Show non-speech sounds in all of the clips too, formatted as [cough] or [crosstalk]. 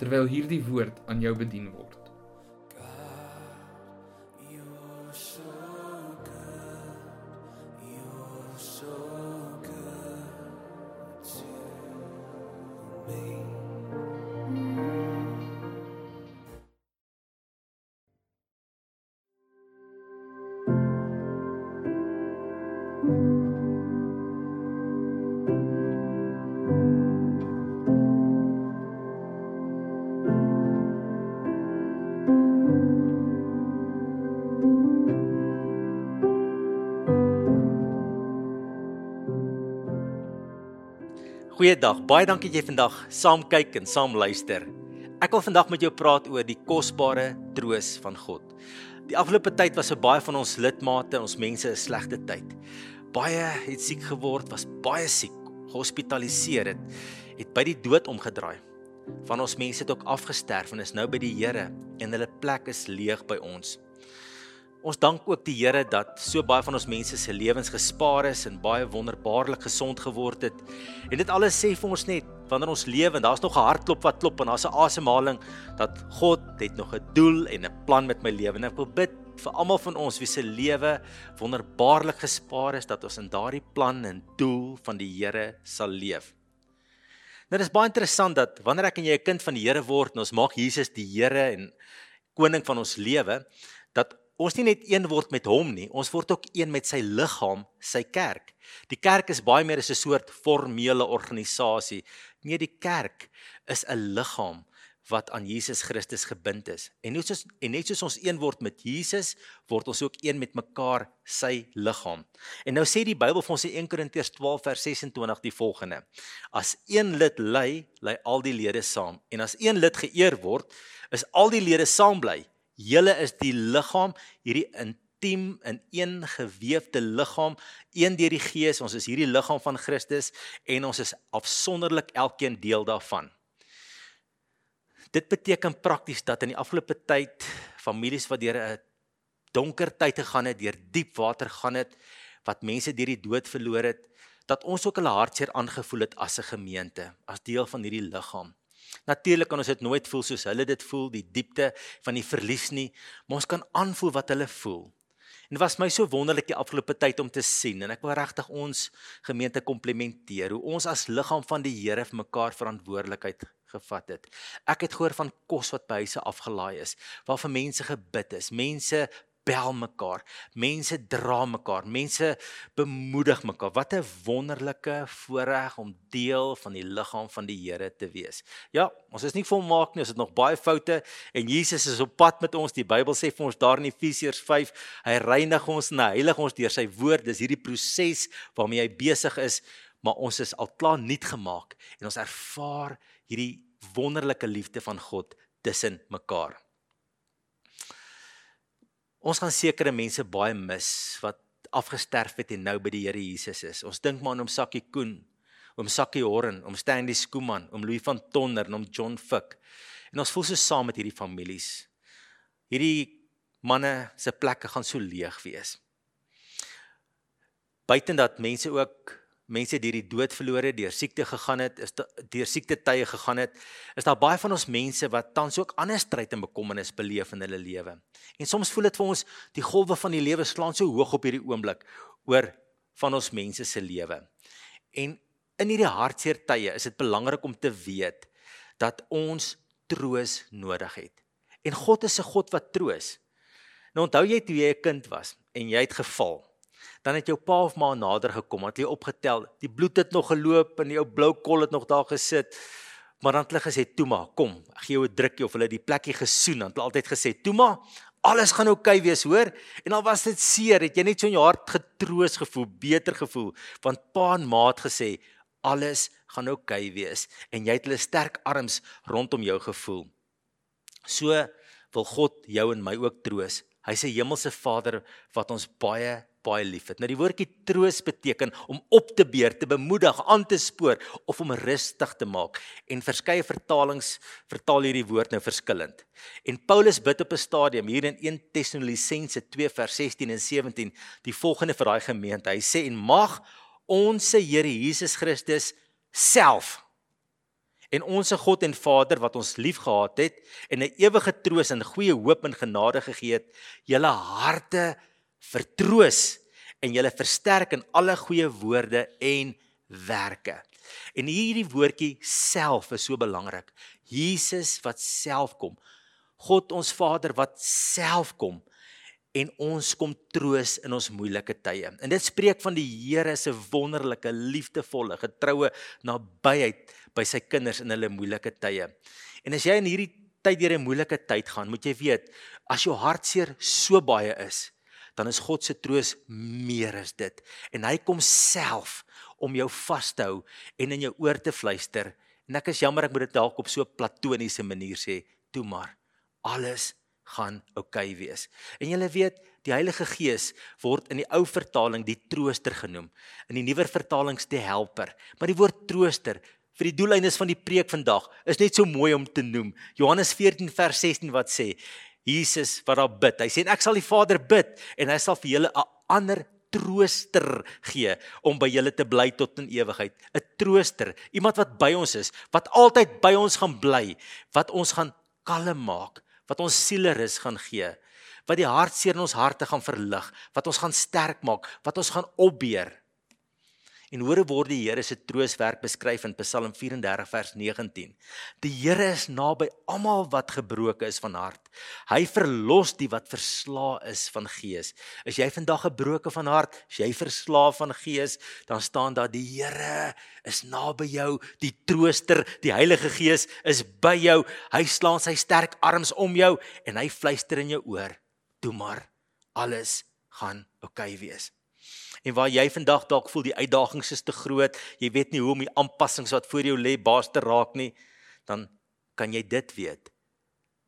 terwyl hierdie woord aan jou bedien word. Goeiedag. Baie dankie dat jy vandag saam kyk en saam luister. Ek wil vandag met jou praat oor die kosbare troos van God. Die afgelope tyd was vir baie van ons lidmate, ons mense 'n slegte tyd. Baie het siek geword, was baie siek, gehospitaliseer het, het by die dood omgedraai. Van ons mense het ook afgesterf en is nou by die Here en hulle plek is leeg by ons. Ons dank ook die Here dat so baie van ons mense se lewens gespaar is en baie wonderbaarlik gesond geword het. En dit alles sê vir ons net wanneer ons lewe en daar's nog 'n hartklop wat klop en daar's 'n asemhaling dat God het nog 'n doel en 'n plan met my lewe. En ek wil bid vir almal van ons wie se lewe wonderbaarlik gespaar is dat ons in daardie plan en doel van die Here sal leef. Nou dis baie interessant dat wanneer ek en jy 'n kind van die Here word en ons maak Jesus die Here en koning van ons lewe, ons nie net een word met hom nie, ons word ook een met sy liggaam, sy kerk. Die kerk is baie meer as 'n soort formele organisasie. Nee, die kerk is 'n liggaam wat aan Jesus Christus gebind is. En net soos en net soos ons een word met Jesus, word ons ook een met mekaar, sy liggaam. En nou sê die Bybel vir ons in 1 Korintiërs 12 vers 26 die volgende: As een lid ly, ly al die lede saam. En as een lid geëer word, is al die lede saam bly. Julle is die liggaam, hierdie intiem in een gewefte liggaam, een deur die Gees. Ons is hierdie liggaam van Christus en ons is afsonderlik elkeen deel daarvan. Dit beteken prakties dat in die afgelope tyd families wat deur 'n donker tyd gegaan het, deur diep water gaan het, wat mense deur die dood verloor het, dat ons ook hulle hartseer aangevoel het as 'n gemeente, as deel van hierdie liggaam. Natuurlik kan ons dit nooit voel soos hulle dit voel, die diepte van die verlies nie, maar ons kan aanvoel wat hulle voel. En dit was my so wonderlik die afgelope tyd om te sien en ek wil regtig ons gemeente komplimenteer hoe ons as liggaam van die Here vir mekaar verantwoordelikheid gevat het. Ek het gehoor van kos wat by huise afgelaai is, waarvan mense gebid is, mense bel mekaar. Mense dra mekaar. Mense bemoedig mekaar. Wat 'n wonderlike voorreg om deel van die liggaam van die Here te wees. Ja, ons is nie volmaak nie. Ons het nog baie foute en Jesus is op pad met ons. Die Bybel sê vir ons daar in Efesiërs 5, hy reinig ons en heilig ons deur sy woord. Dis hierdie proses waarmee hy besig is, maar ons is al klaar nuut gemaak en ons ervaar hierdie wonderlike liefde van God tussen mekaar. Ons gaan sekere mense baie mis wat afgesterf het en nou by die Here Jesus is. Ons dink maar aan hom Sakkie Koen, oom Sakkie Horn, oom Stanley Skooman, oom Louis van Tonder en oom John Fick. En ons voel so saam met hierdie families. Hierdie manne se plekke gaan so leeg wees. Buiten dat mense ook mense deur die dood verloor het, deur siekte gegaan het, is deur siekte tye gegaan het, is daar baie van ons mense wat tans ook ander stryd en bekommernis beleef in hulle lewe. En soms voel dit vir ons die golwe van die lewe slaan so hoog op hierdie oomblik oor van ons mense se lewe. En in hierdie hartseer tye is dit belangrik om te weet dat ons troos nodig het. En God is 'n God wat troos. Nou onthou jy toe jy 'n kind was en jy het geval dan het jou pa of ma nader gekom, het jy opgetel, die bloed het nog geloop en jou blou kol het nog daar gesit. Maar dan het hulle gesê, "Toe maar, kom, ek gee jou 'n drukkie of hulle die plekkie gesoen." Dan het hulle altyd gesê, "Toe maar, alles gaan oukei okay wees, hoor?" En al was dit seer, het jy net so in jou hart getroos gevoel, beter gevoel, want pa en ma het gesê, "Alles gaan oukei okay wees." En jy het hulle sterk arms rondom jou gevoel. So wil God jou en my ook troos. Hy's 'n hemelse Vader wat ons baie baie liefhet. Nou die woordjie troos beteken om op te beer, te bemoedig, aan te spoor of om rustig te maak. En verskeie vertalings vertaal hierdie woord nou verskillend. En Paulus bid op 'n stadium hier in 1 Tessalonisense 2 vers 16 en 17 die volgende vir daai gemeente. Hy sê en mag ons se Here Jesus Christus self en ons se God en Vader wat ons liefgehad het en 'n ewige troos en goeie hoop en genade gegee het, julle harte vertroos en julle versterk in alle goeie woorde en werke. En hierdie woordjie self is so belangrik. Jesus wat self kom. God ons Vader wat self kom en ons kom troos in ons moeilike tye. En dit spreek van die Here se wonderlike, liefdevolle, getroue nabyheid by sy kinders in hulle moeilike tye. En as jy in hierdie tyd deur 'n moeilike tyd gaan, moet jy weet, as jou hartseer so baie is, dan is God se troos meer as dit. En hy kom self om jou vas te hou en in jou oor te fluister. En ek is jammer ek moet dit dalk op so platoniese manier sê, toe maar. Alles gaan oukei okay wees. En julle weet, die Heilige Gees word in die ou vertaling die trooster genoem. In die nuwer vertalings die helper. Maar die woord trooster vir die doeleindes van die preek vandag is net so mooi om te noem. Johannes 14 vers 16 wat sê Jesus wat daar bid. Hy sê ek sal die Vader bid en hy sal vir julle 'n ander trooster gee om by julle te bly tot in ewigheid. 'n Trooster, iemand wat by ons is, wat altyd by ons gaan bly, wat ons gaan kalm maak, wat ons siele rus gaan gee, wat die hartseer in ons harte gaan verlig, wat ons gaan sterk maak, wat ons gaan opbeer. En hoor word die Here se trooswerk beskryf in Psalm 34 vers 19. Die Here is naby almal wat gebroken is van hart. Hy verlos die wat verslaa is van gees. As jy vandag gebroken van hart, as jy verslaaf van gees, dan staan daar die Here is naby jou, die trooster, die Heilige Gees is by jou. Hy slaan sy sterk arms om jou en hy fluister in jou oor. Toe maar alles gaan oukei okay wees. En waar jy vandag dalk voel die uitdagings is te groot, jy weet nie hoe om die aanpassings wat voor jou lê baas te raak nie, dan kan jy dit weet.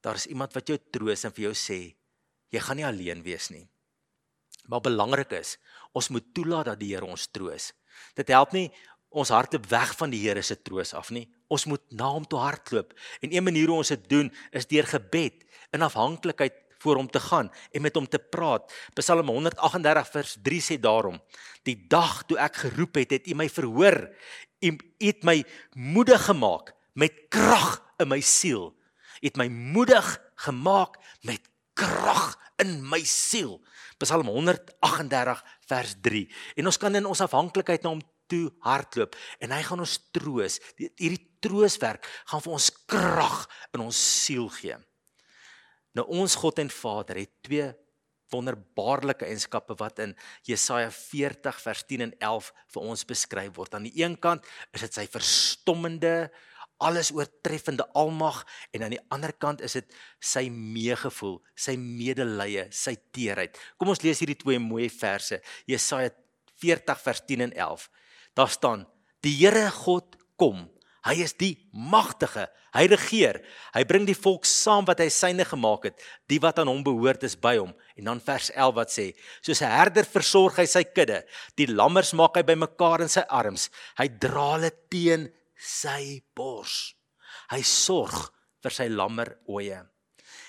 Daar is iemand wat jou troos en vir jou sê, jy gaan nie alleen wees nie. Maar belangrik is, ons moet toelaat dat die Here ons troos. Dit help nie ons harte weg van die Here se troos af nie. Ons moet na hom toe hardloop. En een manier hoe ons dit doen is deur gebed in afhanklikheid voor hom te gaan en met hom te praat. Psalm 138 vers 3 sê daarom: Die dag toe ek geroep het, het U my verhoor. U het my moedig gemaak met krag in my siel. U het my moedig gemaak met krag in my siel. Psalm 138 vers 3. En ons kan in ons afhanklikheid na hom toe hardloop en hy gaan ons troos. Hierdie trooswerk gaan vir ons krag in ons siel gee. Nou ons God en Vader het twee wonderbaarlike eienskappe wat in Jesaja 40 vers 10 en 11 vir ons beskryf word. Aan die een kant is dit sy verstommende alles oortreffende almag en aan die ander kant is dit sy meegevoel, sy medelee, sy teerheid. Kom ons lees hierdie twee mooi verse. Jesaja 40 vers 10 en 11. Daar staan: Die Here God kom Hy is die magtige. Hy regeer. Hy bring die volk saam wat hy syne gemaak het. Die wat aan hom behoort is by hom. En dan vers 11 wat sê: Soos 'n herder versorg hy sy kudde. Die lammers maak hy bymekaar in sy arms. Hy dra hulle teen sy bors. Hy sorg vir sy lammer oeye.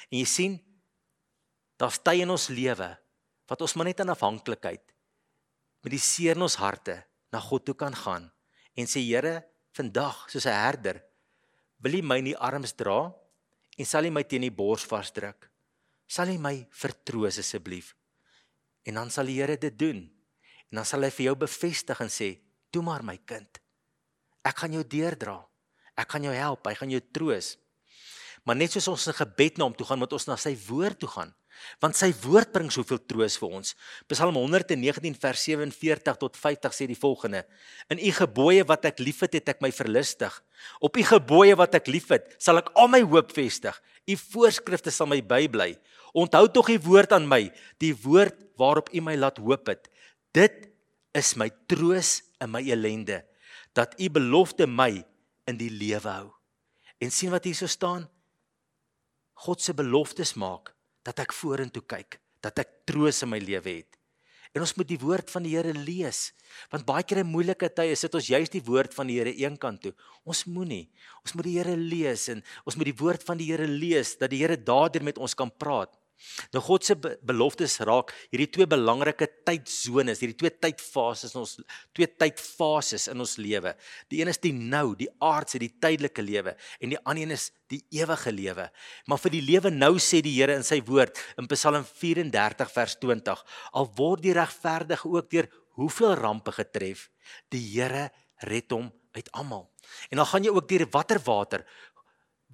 En jy sien, daar's tye in ons lewe wat ons maar net in afhanklikheid met die seer in ons harte na God toe kan gaan en sê Here, vandag soos 'n herder wil hy my in die arms dra en sal hy my teen die bors vasdruk. Sal hy my vertroos asseblief? En dan sal die Here dit doen. En dan sal hy vir jou bevestig en sê toe maar my kind. Ek gaan jou deurdra. Ek gaan jou help. Hy gaan jou troos. Maar net soos ons in gebed na hom toe gaan moet ons na sy woord toe gaan want sy woord bring soveel troos vir ons. Psalm 119 vers 47 tot 50 sê die volgende: In u gebooie wat ek liefhet, het ek my verlustig. Op u gebooie wat ek liefhet, sal ek al my hoop vestig. U voorskrifte sal my bybly. Onthou tog u woord aan my, die woord waarop u my laat hoop het. Dit is my troos in my elende, dat u belofte my in die lewe hou. En sien wat hier so staan? God se beloftes maak dat ek vorentoe kyk, dat ek troos in my lewe het. En ons moet die woord van die Here lees. Want baie keer in moeilike tye sit ons juist die woord van die Here eenkant toe. Ons moenie. Ons moet die Here lees en ons moet die woord van die Here lees dat die Here daardeur met ons kan praat. Nou God se beloftes raak hierdie twee belangrike tydsones, hierdie twee tydfases in ons twee tydfases in ons lewe. Die een is die nou, die aardse, die tydelike lewe en die ander een is die ewige lewe. Maar vir die lewe nou sê die Here in sy woord in Psalm 34 vers 20, al word die regverdige ook deur hoeveel rampe getref, die Here red hom uit almal. En dan gaan jy ook deur watter water,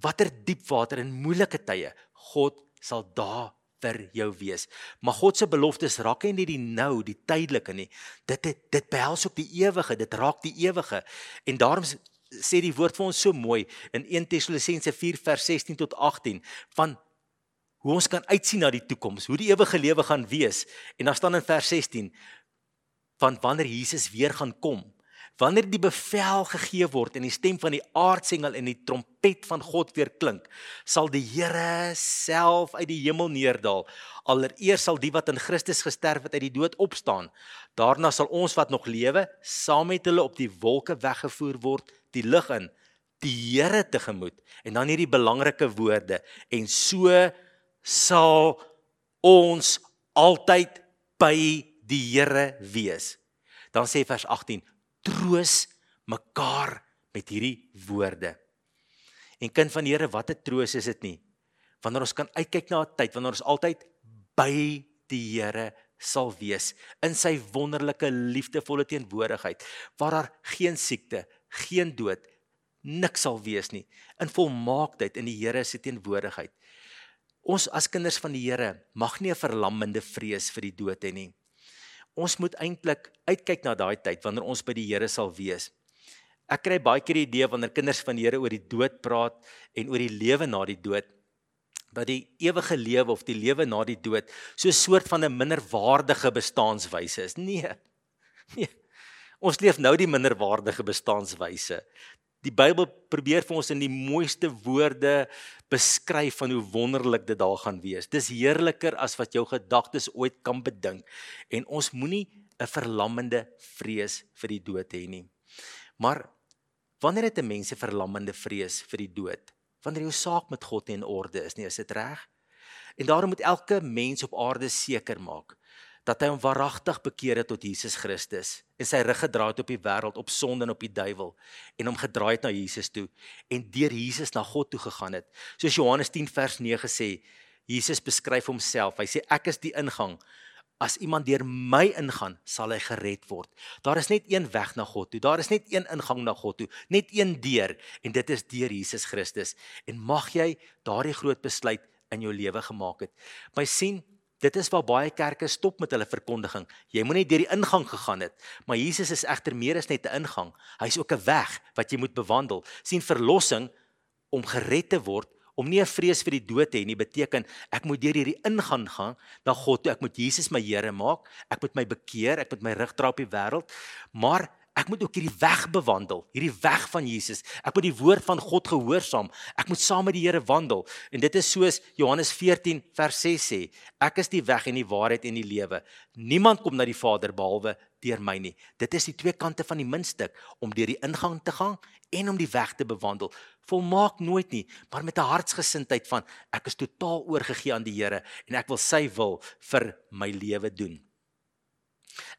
watter diep water in moeilike tye. God sal daar vir jou wees. Maar God se beloftes raak nie die nou, die tydelike nie. Dit dit, dit behels ook die ewige, dit raak die ewige. En daarom sê die woord vir ons so mooi in 1 Tessalonisense 4 vers 16 tot 18 van hoe ons kan uitsien na die toekoms, hoe die ewige lewe gaan wees. En dan staan in vers 16 van wanneer Jesus weer gaan kom wanneer die bevel gegee word en die stem van die aardsengel en die trompet van God weer klink, sal die Here self uit die hemel neerdal. Allereers sal die wat in Christus gesterf het uit die dood opstaan. Daarna sal ons wat nog lewe, saam met hulle op die wolke weggevoer word, die lig in, die Here tegemoet. En dan hierdie belangrike woorde en so sal ons altyd by die Here wees. Dan sê vers 18 troos mekaar met hierdie woorde. En kind van die Here, wat 'n troos is dit nie? Wanneer ons kan uitkyk na 'n tyd wanneer ons altyd by die Here sal wees in sy wonderlike liefdevolle teenwoordigheid waar daar geen siekte, geen dood, niks sal wees nie in volmaaktheid in die Here se teenwoordigheid. Ons as kinders van die Here mag nie 'n verlammende vrees vir die dood hê nie ons moet eintlik uitkyk na daai tyd wanneer ons by die Here sal wees. Ek kry baie keer die idee wanneer kinders van die Here oor die dood praat en oor die lewe na die dood dat die ewige lewe of die lewe na die dood so 'n soort van 'n minderwaardige bestaanswyse is. Nee. Nee. Ons leef nou die minderwaardige bestaanswyse. Die Bybel probeer vir ons in die mooiste woorde beskryf van hoe wonderlik dit daar gaan wees. Dis heerliker as wat jou gedagtes ooit kan bedink en ons moenie 'n verlammende vrees vir die dood hê nie. Maar wanneer het 'n mens 'n verlammende vrees vir die dood? Wanneer jou saak met God nie in orde is nie, is dit reg? En daarom moet elke mens op aarde seker maak dat hy hom waaragtig bekeer het tot Jesus Christus en sy rug gedraai het op die wêreld, op sonde en op die duiwel en hom gedraai het na Jesus toe en deur Jesus na God toe gegaan het. Soos Johannes 10 vers 9 sê, Jesus beskryf homself. Hy sê ek is die ingang. As iemand deur my ingaan, sal hy gered word. Daar is net een weg na God toe. Daar is net een ingang na God toe, net een deur en dit is deur Jesus Christus. En mag jy daardie groot besluit in jou lewe gemaak het. My sien Dit is waar baie kerke stop met hulle verkondiging. Jy moet net deur die ingang gegaan het. Maar Jesus is egter meer as net 'n ingang. Hy's ook 'n weg wat jy moet bewandel. sien verlossing om gered te word, om nie 'n vrees vir die dood te hê nie, beteken ek moet deur hierdie ingang gaan na God toe. Ek moet Jesus my Here maak. Ek moet my bekeer, ek moet my rug draai op die wêreld. Maar Ek moet ook hierdie weg bewandel, hierdie weg van Jesus. Ek moet die woord van God gehoorsaam. Ek moet saam met die Here wandel. En dit is soos Johannes 14 vers 6 sê: Ek is die weg en die waarheid en die lewe. Niemand kom na die Vader behalwe deur my nie. Dit is die twee kante van die muntstuk om deur die ingang te gaan en om die weg te bewandel. Volmaak nooit nie, maar met 'n hartsgesindheid van ek is totaal oorgegee aan die Here en ek wil sy wil vir my lewe doen.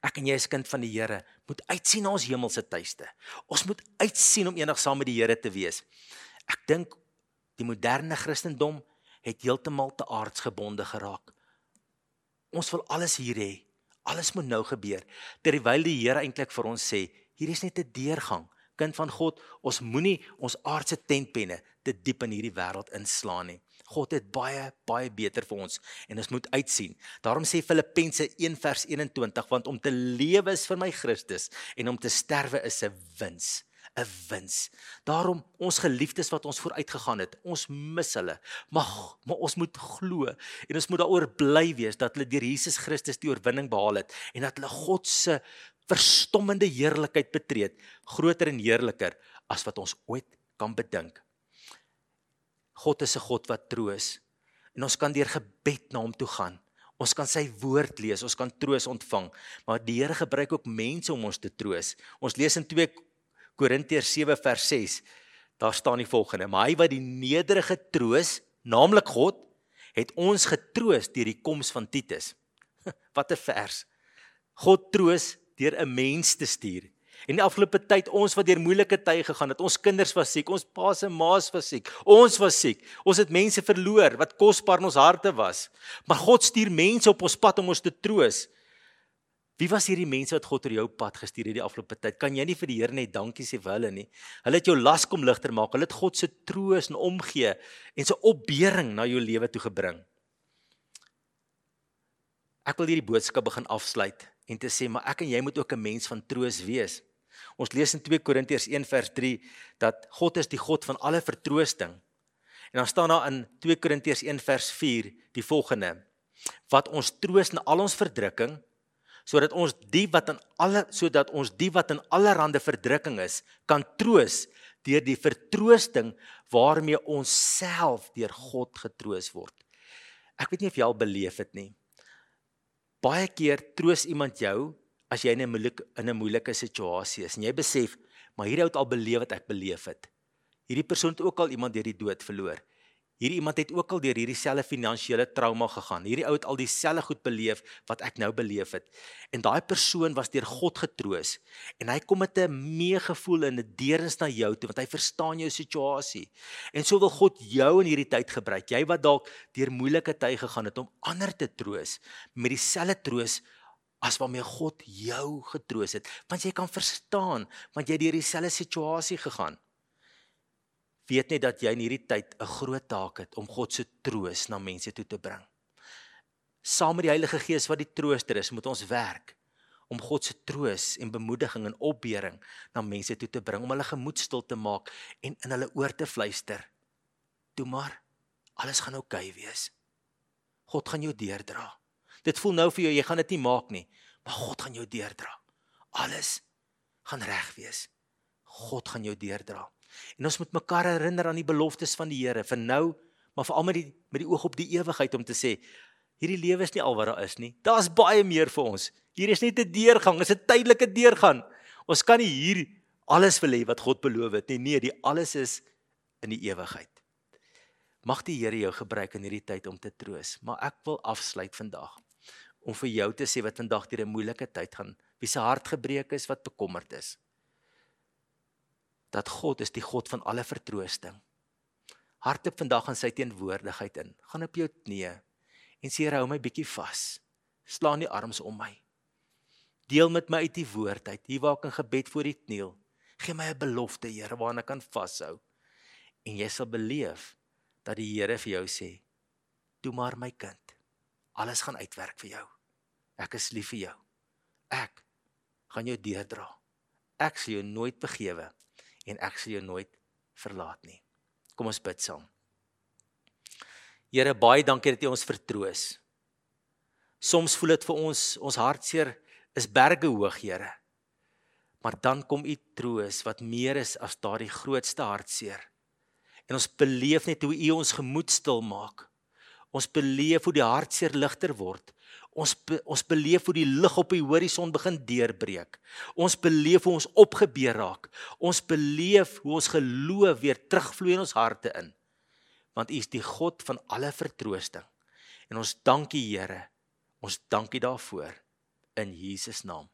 Ek en jy as kind van die Here moet uitsien na ons hemelse tuiste. Ons moet uitsien om eendag saam met die Here te wees. Ek dink die moderne Christendom het heeltemal te aardsgebonde geraak. Ons wil alles hier hê. Alles moet nou gebeur. Terwyl die Here eintlik vir ons sê, hier is net 'n deurgang. Kind van God, ons moenie ons aardse tentpenne te diep in hierdie wêreld inslaan nie. God het baie baie beter vir ons en ons moet uitsien. Daarom sê Filippense 1:21 want om te lewe is vir my Christus en om te sterwe is 'n wins. 'n wins. Daarom ons geliefdes wat ons vooruitgegaan het, ons mis hulle. Mag maar ons moet glo en ons moet daaroor bly wees dat hulle deur Jesus Christus die oorwinning behaal het en dat hulle God se verstommende heerlikheid betree, groter en heerliker as wat ons ooit kan bedink. God is 'n God wat troos. En ons kan deur gebed na hom toe gaan. Ons kan sy woord lees, ons kan troos ontvang. Maar die Here gebruik ook mense om ons te troos. Ons lees in 2 Korintiërs 7 vers 6. Daar staan die volgende: "Maar hy wat die nederige troos, naamlik God, het ons getroos deur die koms van Titus." [laughs] Wat 'n vers. God troos deur 'n mens te stuur. En die afgelope tyd ons wat deur moeilike tye gegaan het, ons kinders was siek, ons pa se ma's was siek, ons was siek. Ons het mense verloor wat kosbaar in ons harte was. Maar God stuur mense op ons pad om ons te troos. Wie was hierdie mense wat God oor jou pad gestuur het die afgelope tyd? Kan jy nie vir die Here net dankie sê vir hulle nie? Hulle het jou las kom ligter maak. Hulle het God se troos en omgee en sy opbeuring na jou lewe toe gebring. Ek wil hierdie boodskap begin afsluit en te sê maar ek en jy moet ook 'n mens van troos wees. Ons lees in 2 Korintiërs 1 vers 3 dat God is die God van alle vertroosting. En dan staan daar in 2 Korintiërs 1 vers 4 die volgende: Wat ons troos in al ons verdrukking sodat ons die wat in alle sodat ons die wat in allerlei verdrukking is kan troos deur die vertroosting waarmee ons self deur God getroos word. Ek weet nie of jy al beleef het nie. Baie keer troos iemand jou as jy in 'n moeilike in 'n moeilike situasie is en jy besef maar hierdie ou het al beleef wat ek beleef het. Hierdie persoon het ook al iemand deur die dood verloor. Hierdie iemand het ook al deur hierdie selfe finansiële trauma gegaan. Hierdie ou het al dieselfde goed beleef wat ek nou beleef het. En daai persoon was deur God getroos en hy kom met 'n meegevoel en 'n deernis na jou toe want hy verstaan jou situasie. En so wil God jou in hierdie tyd gebruik. Jy wat dalk deur moeilike tye gegaan het om ander te troos met dieselfde troos as waarmee God jou getroos het, want jy kan verstaan, want jy deur dieselfde situasie gegaan. Weet net dat jy in hierdie tyd 'n groot taak het om God se troos na mense toe te bring. Saam met die Heilige Gees wat die trooster is, moet ons werk om God se troos en bemoediging en opbeuring na mense toe te bring, om hulle gemoed stil te maak en in hulle oor te fluister. Toe maar, alles gaan oukei okay wees. God gaan jou deurdra. Dit voel nou vir jou jy gaan dit nie maak nie, maar God gaan jou deurdra. Alles gaan reg wees. God gaan jou deurdra. En ons moet mekaar herinner aan die beloftes van die Here vir nou, maar veral met die met die oog op die ewigheid om te sê hierdie lewe is nie al wat daar is nie. Daar's baie meer vir ons. Hier is net 'n deurgang, is 'n tydelike deurgang. Ons kan nie hier alles wil hê wat God beloof het nie. Nee, die alles is in die ewigheid. Mag die Here jou gebruik in hierdie tyd om te troos, maar ek wil afsluit vandag om vir jou te sê wat vandag deur 'n moeilike tyd gaan, wie se hart gebreek is, wat bekommerd is. Dat God is die God van alle vertroosting. Hardop vandag aan sy teenwoordigheid in. Gaan op jou knieë en sê Here, hou my bietjie vas. Slaan die arms om my. Deel met my uit die woord uit. Hier waar ek in gebed voor U kniel. Gee my 'n belofte, Here, waarna ek kan vashou. En jy sal beleef dat die Here vir jou sê: "Toe maar my kind. Alles gaan uitwerk vir jou." Ek is lief vir jou. Ek gaan jou deurdra. Ek sal jou nooit vergewe en ek sal jou nooit verlaat nie. Kom ons bid saam. Here, baie dankie dat U ons vertroos. Soms voel dit vir ons ons hartseer is berge hoog, Here. Maar dan kom U troos wat meer is as daardie grootste hartseer. En ons beleef net hoe U ons gemoed stil maak. Ons beleef hoe die hartseer ligter word Ons be, ons beleef hoe die lig op die horison begin deurbreek. Ons beleef hoe ons opgebeur raak. Ons beleef hoe ons geloof weer terugvloei in ons harte in. Want U is die God van alle vertroosting. En ons dankie Here. Ons dankie daarvoor in Jesus naam.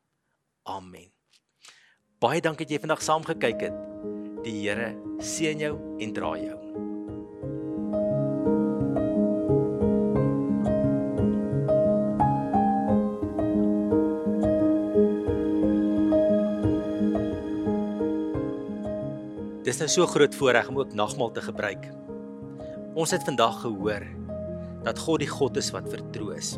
Amen. Baie dankie dat jy vandag saam gekyk het. Die Here seën jou en dra jou. Dis nou so groot voorreg om ook nagmaal te gebruik. Ons het vandag gehoor dat God die God is wat vertroos.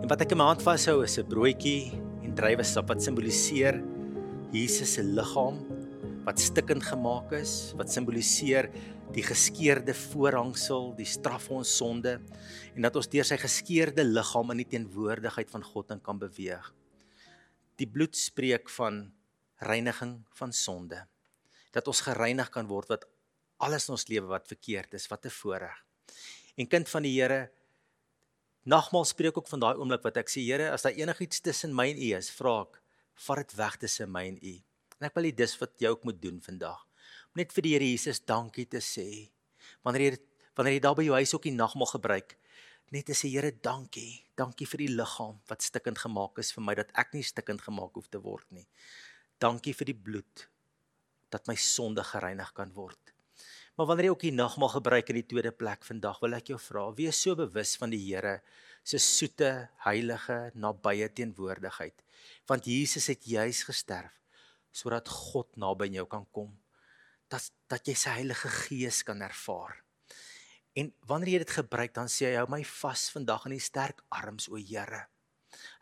En wat ek in my hand vashou is 'n broodjie en druiwesap wat simboliseer Jesus se liggaam wat stikkend gemaak is, wat simboliseer die geskeurde voorhangsel, die straf vir ons sonde en dat ons deur sy geskeurde liggaam in die teenwoordigheid van God kan beweeg. Die bloed spreek van reiniging van sonde dat ons gereinig kan word wat alles in ons lewe wat verkeerd is, wat 'n voorreg. En kind van die Here, nagmaal spreek ook van daai oomblik wat ek sê Here, as daar enigiets tussen my en U is, vra ek, vat dit weg tussen my en U. En ek wil dit dis wat jy ook moet doen vandag. Om net vir die Here Jesus dankie te sê. Wanneer jy wanneer jy daar by jou huis ook die nagmaal gebruik, net te sê Here, dankie. Dankie vir die liggaam wat stikkend gemaak is vir my dat ek nie stikkend gemaak hoef te word nie. Dankie vir die bloed dat my sonde gereinig kan word. Maar wanneer jy ook die nagmaal gebruik in die tweede plek vandag, wil ek jou vra, wees so bewus van die Here se soete, heilige, nabye teenwoordigheid. Want Jesus het juis gesterf sodat God naby jou kan kom. Dat dat jy sy Heilige Gees kan ervaar. En wanneer jy dit gebruik, dan sê hy hou my vas vandag in die sterk arms o Here.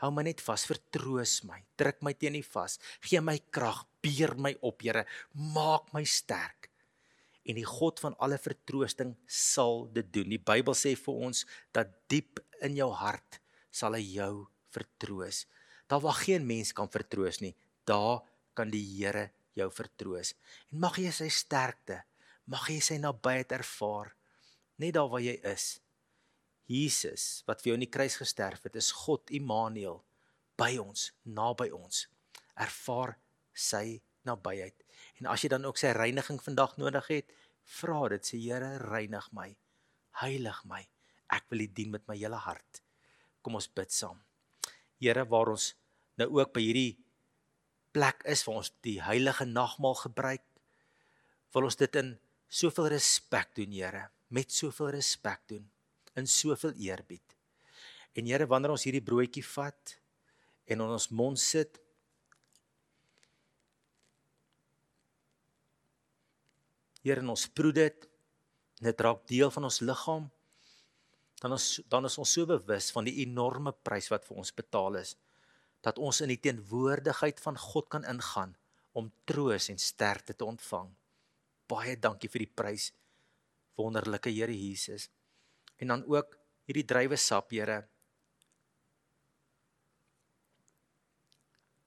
Hou my net vas, vertroos my, druk my teen die vas, gee my krag, beer my op, Here, maak my sterk en die God van alle vertroosting sal dit doen. Die Bybel sê vir ons dat diep in jou hart sal hy jou vertroos. Daar waar geen mens kan vertroos nie, daar kan die Here jou vertroos. En mag jy sy sterkte, mag jy sy nabyheid ervaar net daar waar jy is. Jesus wat vir jou in die kruis gesterf het, is God Immanuel by ons, naby ons. Ervaar sy nabyheid. En as jy dan ook sy reiniging vandag nodig het, vra dit sê Here, reinig my. Heilig my. Ek wil U dien met my hele hart. Kom ons bid saam. Here, waar ons nou ook by hierdie plek is waar ons die heilige nagmaal gebruik, wil ons dit in soveel respek doen, Here, met soveel respek doen, in soveel eerbied. En Here, wanneer ons hierdie broodjie vat en in ons mond sit, Here, ons proe dit. Dit raak deel van ons liggaam. Dan ons dan is ons so bewus van die enorme prys wat vir ons betaal is dat ons in die teenwoordigheid van God kan ingaan om troos en sterkte te ontvang. Baie dankie vir die prys wonderlike Here Jesus. En dan ook hierdie druiwesap, Here.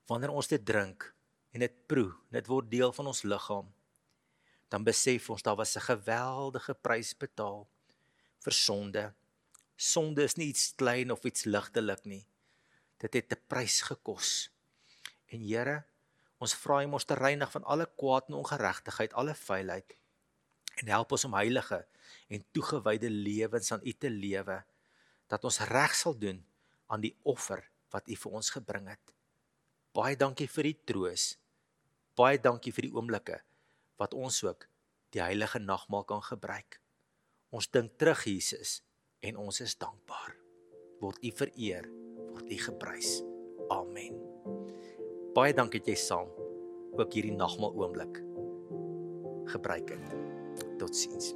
Wanneer ons dit drink en dit proe, dit word deel van ons liggaam dan besef ons daar was 'n geweldige prys betaal vir sonde. Sonde is nie iets klein of iets ligtelik nie. Dit het 'n prys gekos. En Here, ons vra U om ons te reinig van alle kwaad en ongeregtigheid, alle vuilheid en help ons om heilige en toegewyde lewens aan U te lewe dat ons reg sal doen aan die offer wat U vir ons gebring het. Baie dankie vir die troos. Baie dankie vir die oomblikke wat ons ook die heilige nagmaal kan gebruik. Ons dink terug Jesus en ons is dankbaar. Word U vereer, word U geprys. Amen. Baie dankie dat jy saam ook hierdie nagmaal oomblik gebruik het. 都亲近。